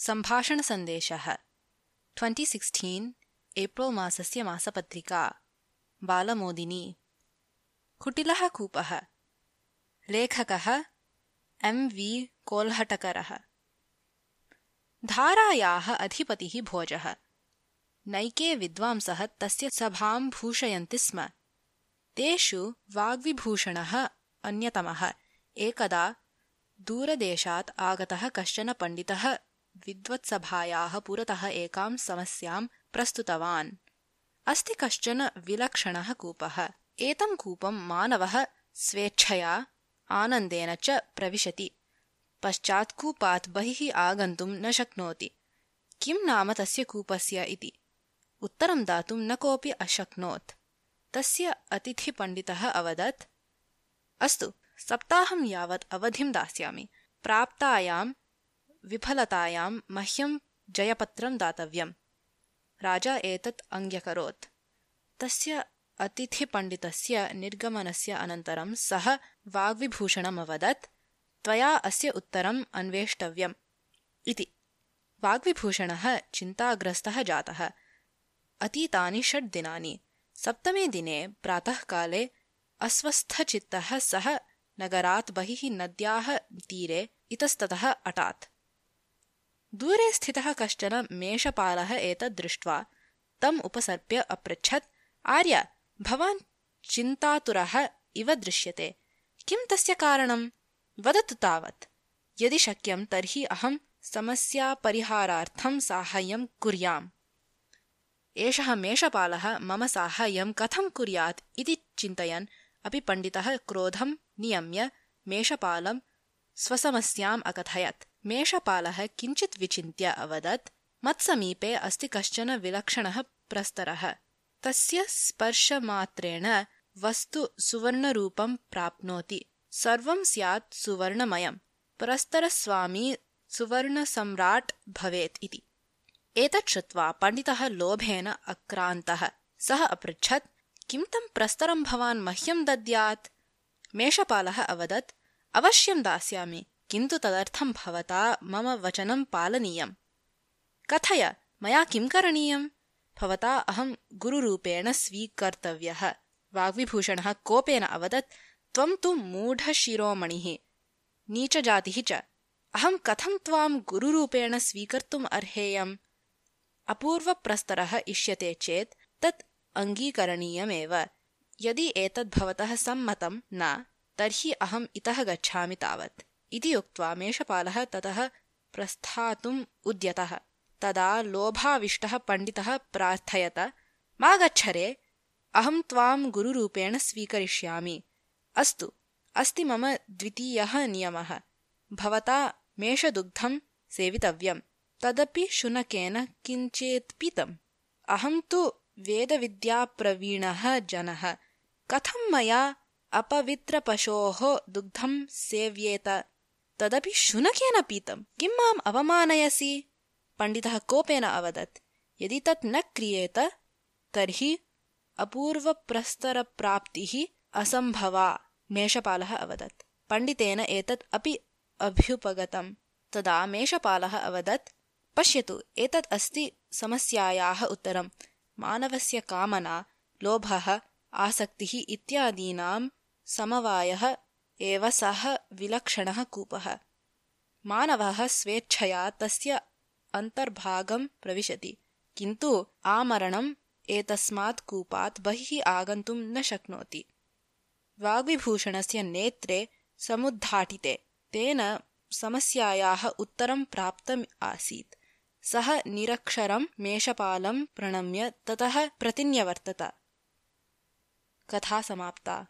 सम्भाषणसन्देशः twenty sixteen, April मासस्य मासपत्रिका। बालमोदिनी। कुटिलः कूपः। लेखकः एम् वि कोल्हटकरः। धारायाः अधिपतिः भोजः। नैके विद्वांसः तस्य सभां भूषयन्ति स्म। तेषु वाग्विभूषणः अन्यतमः। एकदा दूरदेशात् आगतः कश्चन पण्डितः विद्वत्सभायाः पुरतः एकां समस्यां प्रस्तुतवान्। अस्ति कश्चन विलक्षणः कूपः। एतं कूपं मानवः स्वेच्छया आनन्देन च प्रविशति। पश्चात् कूपात् बहिः आगन्तुं न शक्नोति। किं नाम तस्य कूपस्य इति? उत्तरं दातुं न कोऽपि अशक्नोत्। तस्य अतिथिपण्डितः अवदत् अस्तु सप्ताहं यावत् अवधिं दास्यामि। प्राप्तायां विफलतायां मह्यं जयपत्रं दातव्यम्। राजा एतत् अङ्ग्यकरोत्। तस्य अतिथिपण्डितस्य निर्गमनस्य अनन्तरं सः वाग्विभूषणम् अवदत् त्वया अस्य उत्तरम् अन्वेष्टव्यम् इति। वाग्विभूषणः चिन्ताग्रस्तः जातः। अतीतानि षड् दिनानि। सप्तमे दिने प्रातःकाले अस्वस्थचित्तः सः नगरात् बहिः नद्याः तीरे इतस्ततः अटात् दूरे स्थितः कश्चन मेषपालः एतद् दृष्ट्वा तम् उपसर्प्य अपृच्छत् आर्य भवान् चिन्तातुरः इव दृश्यते। किं तस्य कारणं वदतु तावत्। यदि शक्यं तर्हि अहं समस्यापरिहारार्थं साहाय्यं कुर्याम्। एषः मेषपालः मम साहाय्यं कथं कुर्यात् इति चिन्तयन्। अपि पण्डितः क्रोधं नियम्य मेषपालं स्वसमस्याम् अकथयत् मेषपालः किञ्चित् विचिन्त्य अवदत् मत्समीपे अस्ति कश्चन विलक्षणः प्रस्तरः। तस्य स्पर्शमात्रेण वस्तु सुवर्णरूपं प्राप्नोति। सर्वं स्यात् सुवर्णमयं। प्रस्तरस्वामी सुवर्णसम्राट् भवेत् इति। एतत् श्रुत्वा पण्डितः लोभेन अक्रान्तः। सः अपृच्छत् किं तं प्रस्तरं भवान् मह्यं दद्यात्? मेषपालः अवदत् अवश्यं दास्यामि किन्तु तदर्थं भवता मम वचनं पालनीयम्। कथय मया किं करणीयम्? भवता अहं गुरुरूपेण स्वीकर्तव्यः। वाग्विभूषणः कोपेन अवदत् त्वं तु मूढशिरोमणिः। नीचजातिः च अहं कथं त्वां गुरुरूपेण स्वीकर्तुम् अर्हेयम्? अपूर्वप्रस्तरः इष्यते चेत् तत् अङ्गीकरणीयमेव। यदि एतद् भवतः सम्मतं न तर्हि अहम् इतः गच्छामि तावत् इति उक्त्वा मेषपालः ततः प्रस्थातुम् उद्यतः। तदा लोभाविष्टः पण्डितः प्रार्थयत मा गच्छ रे अहं त्वां गुरुरूपेण स्वीकरिष्यामि। अस्तु अस्ति मम द्वितीयः नियमः। भवता मेषदुग्धं सेवितव्यम् तदपि शुनकेन किञ्चेत् पीतम्। अहं तु वेदविद्याप्रवीणः जनः। कथं मया अपवित्रपशोः दुग्धं सेव्येत तदपि शुनकेन पीतम् किं माम् अवमानयसि? पण्डितः कोपेन अवदत्। यदि तत् न क्रियेत तर्हि अपूर्वप्रस्तरप्राप्तिः असम्भवा मेषपालः अवदत्। पण्डितेन एतत् अपि अभ्युपगतम् तदा मेषपालः अवदत् पश्यतु एतत् अस्ति समस्यायाः उत्तरम् मानवस्य कामना लोभः आसक्तिः इत्यादीनां समवायः एव सः विलक्षणः कूपः। मानवः स्वेच्छया तस्य अन्तर्भागं प्रविशति किन्तु आमरणम् एतस्मात् कूपात् बहिः आगन्तुं न शक्नोति। वाग्विभूषणस्य नेत्रे समुद्घाटिते तेन समस्यायाः उत्तरं प्राप्तम् आसीत्। सः निरक्षरं मेषपालं प्रणम्य ततः प्रतिन्यवर्तत। कथा समाप्ता